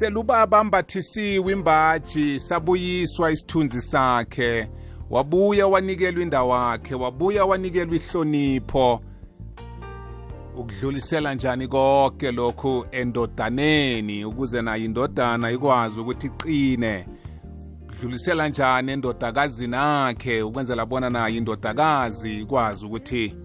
selubaba mbathisiwe imbaji sabuyiswa isithunzi sakhe. Wabuya wanikelwa indawo wakhe wabuya wanikelwa ihlonipho. Ukudlulisela njani konke lokhu endodaneni? Ukuze nayo indodana ikwazi ukuthi iqine. Dlulisela njani endodakazini akhe? Ukwenzela bona nayo indodakazi ikwazi ukuthi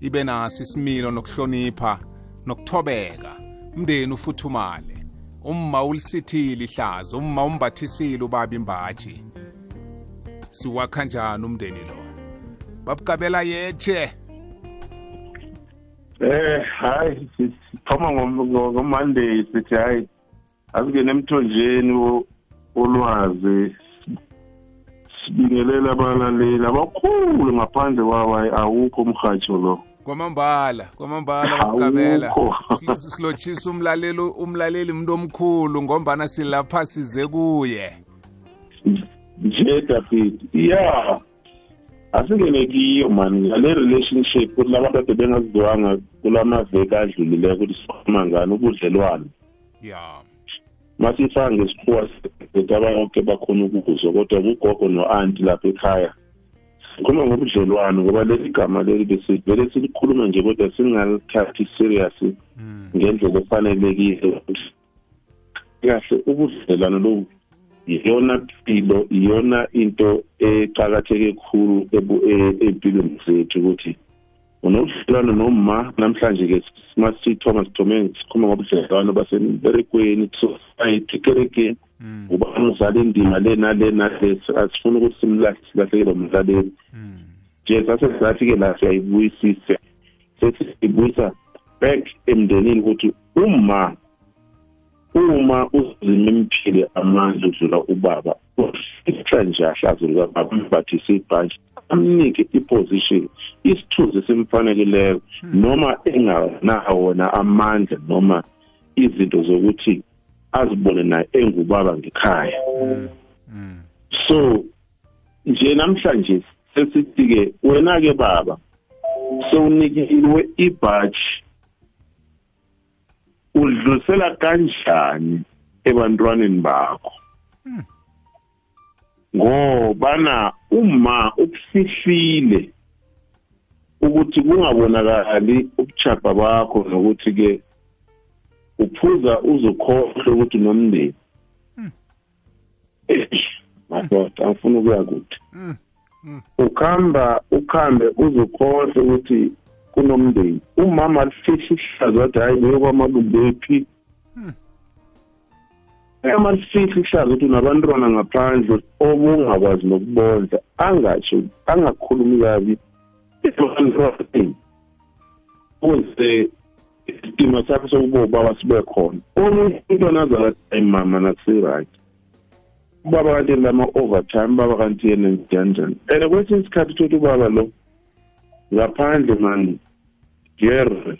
ibe naso isimilo nokuhlonipha nokuthobeka. Umndeni ufuthumale. Umma ulisithile ihlazo umma umbathisile ubaba imbaji. Siwakha njani umndeni lo? Babugabela yeche Eh hayi sithoma ngoMonday sithi hayi asingene emthonjeni ulwazi sibingelela abalaleli abakhulu ngaphandle kwawo awukho umhatsho lo. Kwamambala kwamambala babugabela silotshisa umlaleli umlaleli umuntu omkhulu ngombana silapha size kuye. Nje david ya asingene kiyo mani ngale relationship ukuthi labantu ade bengaziziwanga kulamaveki adlulileyo ukuthi sikhuluma ngani ubudlelwano ya. Masifaka ngesikhuwa sethu abonke bakhona ukuzwa kodwa kugogo no-anti lapha ekhaya sikhuluma ngobudlelwano ngoba leli gama leli besivele silikhuluma nje kodwa singalithathi serious ngendlela efanelekile. Kahle ubudlelwano lobu iyona mpilo iyona into eqakatheke khulu empilweni zethu ukuthi unobudlelwano noma namhlanje ke masithoma sithome sikhuluma ngobudlelwano basemberekweni society kerekeni ubani uzala indima le nale nale asifuna ukuthi silahlekelwe umlaleli nje sasesizathi-ke la siyayibuyisise sesiyibuyisa back emndenini ukuthi uma uma uzima imphile amandla udlula ubaba uhla nje ahlazo likababa umbathise ibhanji amnike iposition isithuzi simfanekileyo noma enganawona amandla noma izinto zokuthi azibone naye engubaba ngekhaya. So nje namhlanje sesithi-ke wena-ke baba sewunikiwe ibhaji udlulisela kanjani ebantwaneni bakho? Ngobana uma ukufihlile ukuthi kungabonakali ubuchapha bakho nokuthi ke uphuza uzokhohle ukuthi nomndeni madoda angifuna ukuya kude ukhamba ukhambe uzokhohle ukuthi kunomndeni. Umama alifihla ihlazo wathi hayi beyokwamalumbephi uma lifihla ihlazo ukuthi unabantwana ngaphandle obungakwazi nokubondla angatsho angakhulumi kabi ebantwaneni ukuze isidima sakho sokuba ubaba sibe khona. Omunye umntwana azakathi mama nakusi-right ubaba kanti lama-overtime ubaba kanti yena njani njani and kwesinye isikhathi uthotha ubaba lo ngaphandle mani gere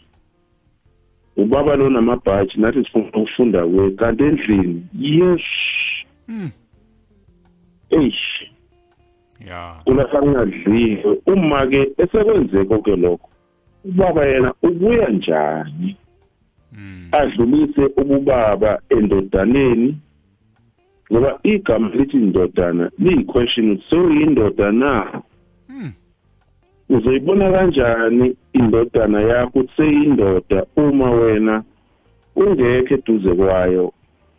ubaba lo namabhaji nathi sifuna ukufunda kuye kanti endlini yes. Eish. Ya. Kulapha kungadliwe uma-ke esekwenzeko-ke lokho ubaba yena ubuya njani? Adlulise ububaba endodaneni ngoba igama lithi indodana liyi-question ukuthi sewuyindoda na? Uzoyibona kanjani indodana yakho ukuthi seyindoda uma wena ungekho eduze kwayo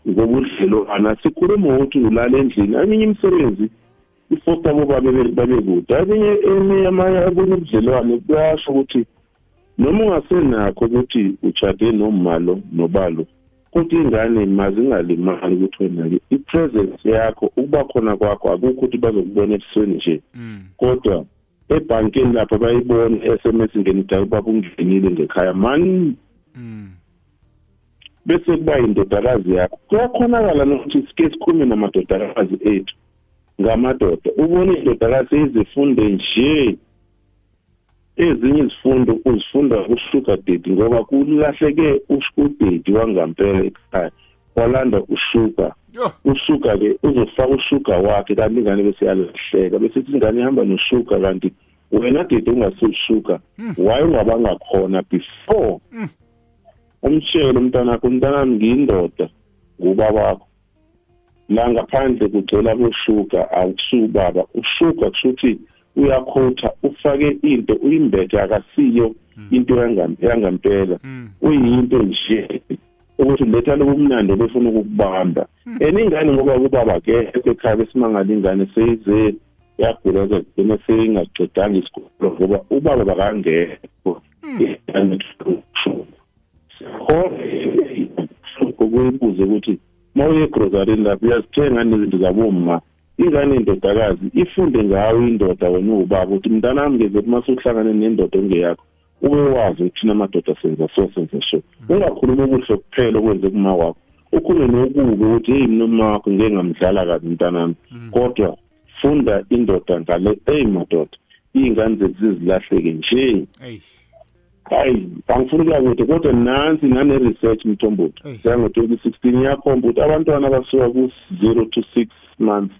ngobudlelwana sikhuluma ukuthi ulala endlini. Eminye imisebenzi ifosta bobaba babe kude. Abinye eminye amanye abunye ubudlelwane kuyasho ukuthi noma ungasenakho ukuthi ushade nomalo nobalo kodwa ingane mazingalimali ukuthi wena-ke i-presence yakho ukuba khona kwakho akukho ukuthi bazokubona ebusweni nje. Kodwa ebhankeni lapho bayibone i-sms ngenida ubaba ungenile ngekhaya mani? Bese kuba yindodakazi yakho. Kuyakhonakala nokuthi sike sikhulume namadodakazi ethu ngamadoda. Ubone indodakazi ezifunde nje. Ezinye izifundo uzifunda kusugar daddy ngoba kulahleke udedi wangampela ekhaya. Walanda ushuga ushuga-ke uzofaka ushuga wakhe kanti ingane bese yalahleka bese ithi ingane ihamba noshuga kanti wena dede ungasushuga waye ungabanga khona before umtshele umntanakho umntanami ngiyindoda ngubaba wakho la ngaphandle kugcwele aboshuga akusuka ubaba ushuga kusho ukuthi uyakhotha ufake into uyimbethe akasiyo into yangampela uyinto nje ukuthi letha lobumnandi befuna ukukubamba and ingane ngoba ubaba akekho ekhaya besimangala ingane seyize yagula kugcina seyingaqedanga isikolo ngoba ubaba bakangekho ukuyibuze ukuthi uma uye egrosarini lapho uyazithenga nezinto zaboma ingane indodakazi ifunde ngawo indoda wena uwubaba ukuthi mntanami ngeze ukuthi uma suhlangane nendoda engeyakho ube wazi ukuthi thina amadoda senza so senza so. Ungakhuluma okuhle kuphela okwenze kuma wakho ukhulume nokubi ukuthi heyi mina uma wakho ngeke ngamdlala kabi mntanami. Kodwa funda indoda ngale eyi madoda iy'ngane zethu zizilahleke nje. Hayi angifuni kuya kude kodwa nansi nane-research mthombothi. Yango-twenty sixteen iyakhomba ukuthi abantwana abasuka ku-zero to six months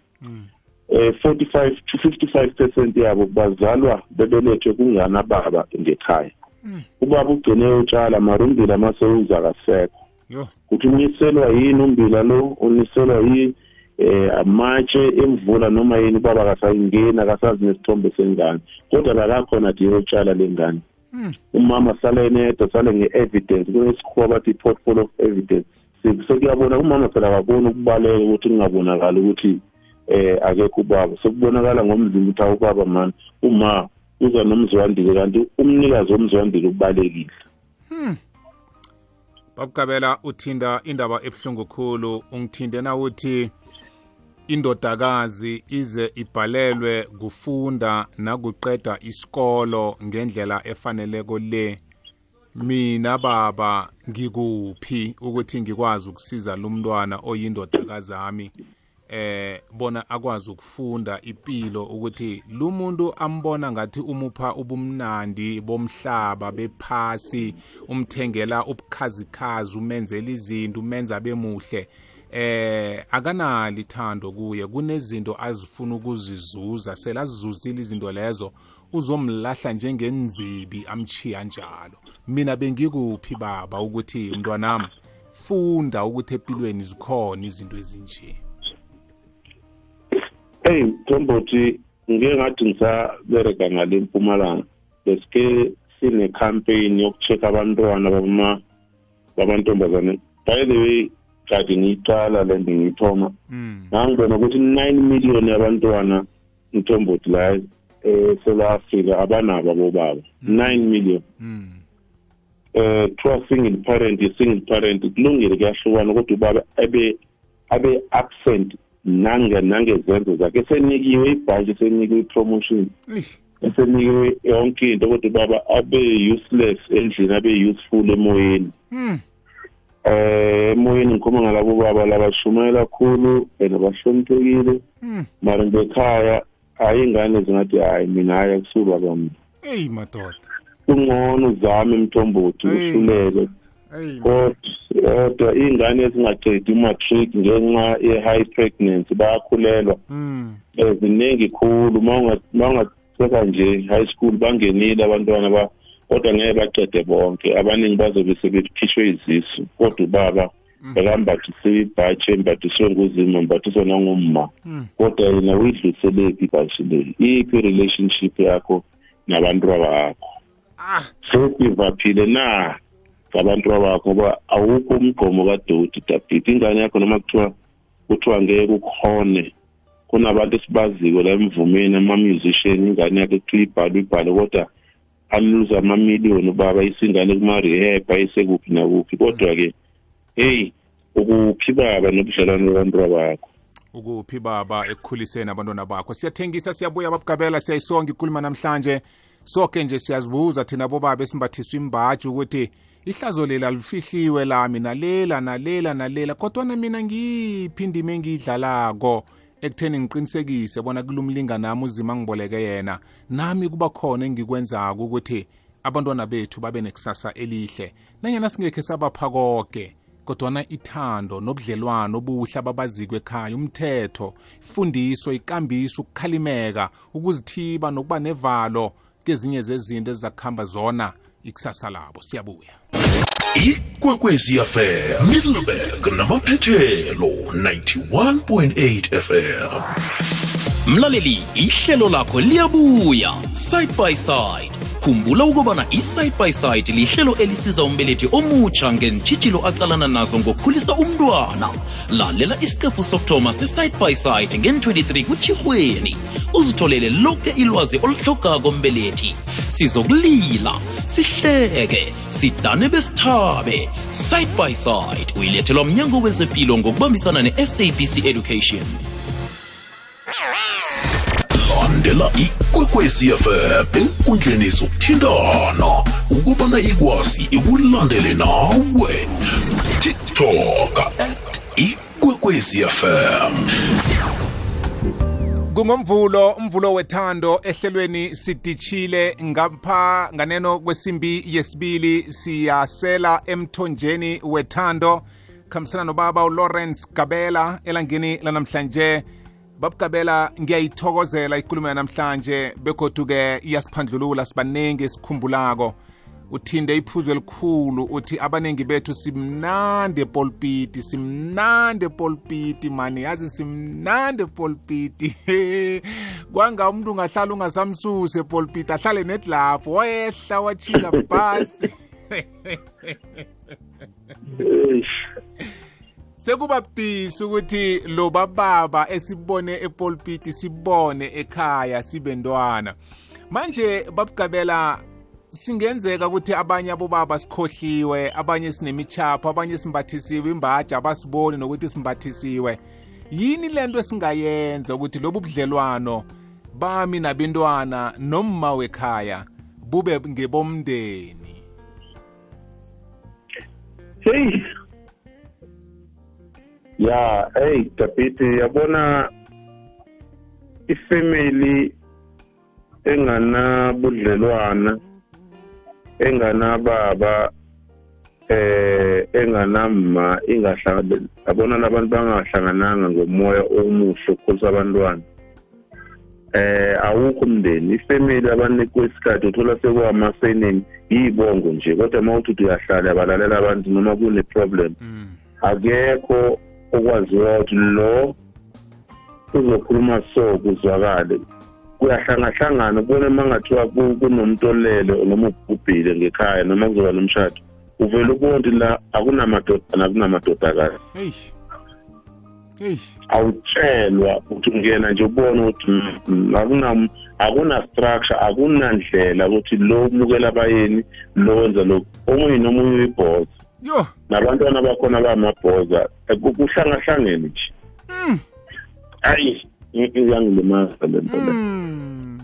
eh 45 to 55 percent yabo bazalwa bebelethwe kunganababa ngekhaya. Ubaba ugcine utshala mara umbila masewuza kasekho kuthi uniselwa yini umbila lo? Uniselwa yini eh amatshe emvula noma yini? Ubaba akasayingeni akasazi nesithombe sengane. Kodwa lakakhona nje utshala lengane umama sale nedwa sale nge-evidence kunesikhuwa bathi i-portfolio of evidence. Sekuyabona umama phela akaboni ukubaleka ukuthi kungabonakali ukuthi eh akekho ubaba sekubonakala ngomzimba ukuthi awubaba mani. Uma uza nomzwandile kanti umnikazi womzwandile ubalekile. Hmm. babukabela uthinda indaba ebuhlungu khulu. Ungithinde na uthi indodakazi ize ibhalelwe kufunda nakuqeda isikolo ngendlela efaneleko le. Mina baba ngikuphi ukuthi ngikwazi ukusiza lo mntwana oyindodakazi ami eh bona akwazi ukufunda impilo ukuthi lo muntu ambona ngathi umupha ubumnandi bomhlaba bephasi umthengela ubukhazikhazi umenzela izinto umenza bemuhle eh akanali ithando kuye kunezinto azifuna ukuzizuza selazizuzile izinto lezo uzomlahla njengenzibi amchiya njalo. Mina bengikuphi baba ukuthi mntwanami funda ukuthi empilweni zikhona izinto ezinje. Hey Mthombothi ngeke ngathi ngisabereka ngale mpumalanga. Besike sine campaign yokucheck abantwana bama bamantombazane. By the way kade ngiyiqala le nto ngiyithoma ngangibona ukuthi 9 million yabantwana Mthombothi la eSouth Africa abanabo abobaba. 9 million. Eh kuthiwa single parent i-single parent kulungile kuyahlukana kodwa ubaba abe abe absent nange nangezenzo zakhe. Esenikiwe ibhanki esenikiwe i-promotion. Esenikiwe yonke into kodwa ubaba abe useless endlini abe useful emoyeni. Eh emoyeni ngikhuluma ngalabo baba labashumayela kakhulu and bahloniphekile. Mara ngekhaya hayi ingane zingathi hayi mina hayi akusubaba mina eyi madoda. Kungcono uzame emthombothi uhluleke. Kodwa iy'ngane ezingaqedi umatric ngenxa ye-high pregnancy bayakhulelwa. Um ziningi khulu. Uma ungatheka nje high school bangenile abantwana kodwa ngeke bacede bonke. Abaningi bazobe sebekhishwe izisu. Kodwa ubaba bekambathise ibhatshi embathiswe nguzima embathiswe nangumma. Kodwa yena uyidluliselephi ibhatshi le. Iyiphi i-relationship yakho nabantu bakho sesivaphile na? Ngabantu bakho ngoba awukho umgqomo kadoti david ingane yakho noma kuthiwa kuthiwa ngeke ukhone kunabantu esibaziko la emvumeni ama-musician ingane yakhe kuthiwa ibhale ibhale kodwa aluze amamiliyoni ubaba isingane kuma-rehab ayisekuphi nakuphi. Kodwa-ke heyi ukuphi baba nobudlelwane babantu bakho ukuphi baba ekukhuliseni abantwana bakho? Siyathengisa siyabuya babugabela siyayisonga ikhuluma namhlanje. Soke nje siyazibuza thina bobaba esimbathiswa imbaji ukuthi ihlazo lela lifihliwe lami nalela nalela nalela kodwana mina ngiphi indima engiyidlalako ekutheni ngiqinisekise bona kulumlinga nami uzima ngiboleke yena. Nami kuba khona engikwenzako ukuthi abantwana bethu babe nekusasa elihle. Nanyana singekhe sabapha konke kodwana ithando nobudlelwano obuhle ababaziko ekhaya umthetho ifundiso ikambiso ukukhalimeka ukuzithiba nokuba nevalo kezinye zezinto ezizakuhamba zona. Ikusasa labo. Siyabuya. Ikwekwezi fm middleburg namaphethelo 91.8 fm mlaleli ihlelo lakho liyabuya side by side khumbula ukubana i-side by side lihlelo elisiza umbelethi omutsha ngentshitshilo acalana nazo ngokukhulisa umntwana. Lalela isiqephu sokuthoma se-side by side ngen-23 kutshirhweni uzitholele lonke ilwazi oluhlogako mbelethi. Sizokulila sihleke sidane besithabe. Side by side uyilethelwa mnyango wezempilo ngokubambisana ne-sabc education landela ikwekwezi fm enkundleni zokuthintana. Ukubana ikwazi ikulandele nawe. Tiktok at ikwekwezi fm kungomvulo umvulo wethando ehlelweni sidishile ngapha nganeno kwesimbi yesibili. Siyasela emthonjeni wethando. Khambisana nobaba ulawrence gabela elangini lanamhlanje. Babugabela ngiyayithokozela ikulumo yanamhlanje begodu-ke iyasiphandlulula sibaningi sikhumbulako uthinde iphuzu elikhulu uthi abaningi bethu simnande polpiti simnande polpiti mani yazi simnande polpiti kwanga umuntu ungahlala ungasamsusi epolpiti ahlale net lapho wayehla wachinga bhasi sekuba budisi ukuthi lo bababa esibone epolpiti sibone ekhaya sibentwana manje babugabela singenzeka ukuthi abanye abobaba sikhohliwe abanye sinemichapho abanye simbathisiwe imbaja abasiboni nokuthi simbathisiwe. Yini lento esingayenza ukuthi lobu budlelwano bami nabentwana nomma wekhaya bube ngebomndeni? Hey ya hey David yabona ifamily enganabudlelwana enganababa eh enganamma ingahlangana yabona labantu bangahlangananga ngomoya omuhle ukukhulisa abantwana. Eh awukho umndeni. Ifamily abanikwe isikhathi uthola sekuwamasenini yibongo nje kodwa uma uthi uyahlala abalalela abantu noma kune-problem. Akekho okwaziwa ukuthi lo uzokhuluma so kuzwakale kuyahlangahlangana kubona uma ngathiwa kunomuntu olele noma ubhubhile ngekhaya noma kuzoba nomshado uvele ubona ukuthi la akunamadodana akunamadodakazi awutshelwa ukuthi ungena nje ubone ukuthi mm, akuna akuna-structure akunandlela ukuthi lo umukela abayeni lo wenza lokhu. Omunye nomunye uyibhoza yo. Nabantwana bakhona bamabhoza kuhlangahlangene nje. Mm. hayi iyangilimaza le nto le. Mm.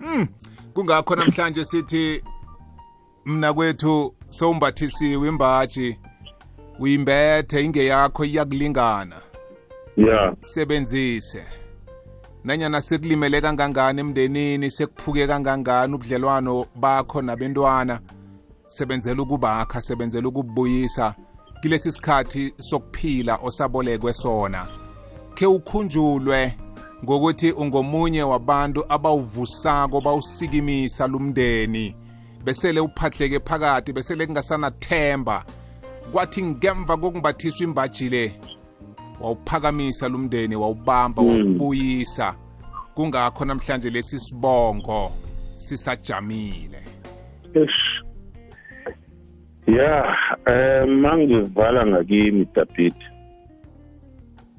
Mm. kungakho namhlanje sithi mna kwethu sowumbathisiwe imbaji. Uyimbethe ingeyakho iyakulingana. Ya. Sebenzise nanyana sekulimele kangangani emndenini sekuphuke kangangani ubudlelwano bakho nabentwana sebenzela ukubakha sebenzela ukubuyisa kilesi sikhathi sokuphila osabolekwe sona khe ukhunjulwe ngokuthi ungomunye wabantu abawuvusako bawusikimisa lumndeni besele uphahleke phakathi besele kungasanathemba kwathi ngemva kokumbathiswa imbaji le wawuphakamisa lumndeni wawubamba Mm. wawubuyisa kungakho namhlanje lesi sibongo sisajamile Eish. Ya um mangivala ngakimi david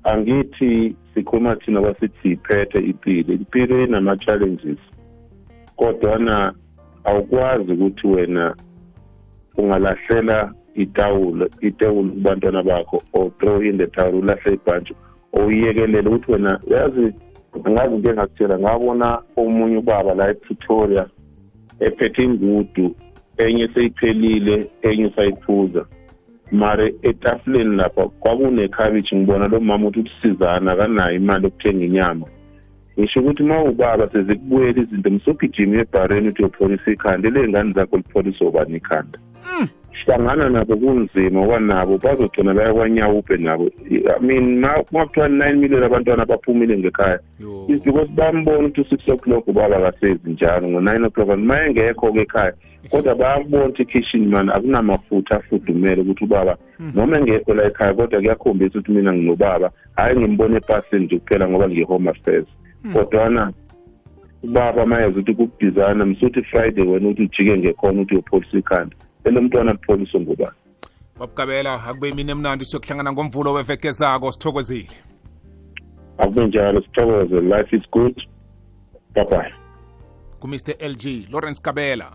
angithi sikhuluma thina basithi siyiphethe impilo impilo inama-challenges kodwana awukwazi ukuthi wena ungalahlela itawulo itawulo kubantwana bakho or throw in the towel ulahle ibhantshi oyiyekelele ukuthi wena yazi angazi into engakutshela ngabona omunye ubaba la epretoria ephethe ingudu enye seyiphelile enye usayiphuza. Mare etafuleni lapha kwakunekhabishi ngibona lo mama ukuthi usizana akanayo imali yokuthenga inyama. Ngisho ukuthi uma ubaba sezikubuyela izinto msogijima ebhareni ukuthi uyopholisa ikhanda ile ngane zakho lipholisa obani ikhanda? Hlangana nabo kunzima ngoba nabo bazogcina baya kwanyawupe nabo. I mean ma ma kuthiwa nine million abantwana baphumile ngekhaya yo. is because bambona ukuthi u-six o'clock ubaba akasezi njalo ngo-nine o'clock. And ma engekho-ke ekhaya kodwa bayakubona ukuthi ikitchen man akunamafutha afudumele ukuthi ubaba noma engekho la ekhaya kodwa kuyakhombisa ukuthi mina nginobaba hhayi ngimbone epasini nje kuphela ngoba ngiyi-home affairs. Kodwana ubaba mayeza ukuthi kukudizana msuthi friday wena ukuthi ujike ngekhona ukuthi uyopholisa ikhanda. Ele mntwana kupholiswe ngubani babugabela akube imini emnandi siyokuhlangana ngomvulo weveke zako sithokozile. Akube njalo sithokoze. Life is good. Bye bye kumr lg lawrence kabela.